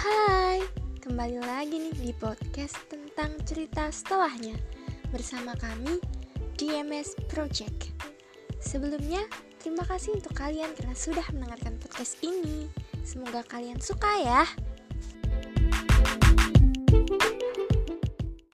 Hai, kembali lagi nih di podcast tentang cerita setelahnya bersama kami DMS Project. Sebelumnya, terima kasih untuk kalian karena sudah mendengarkan podcast ini. Semoga kalian suka ya.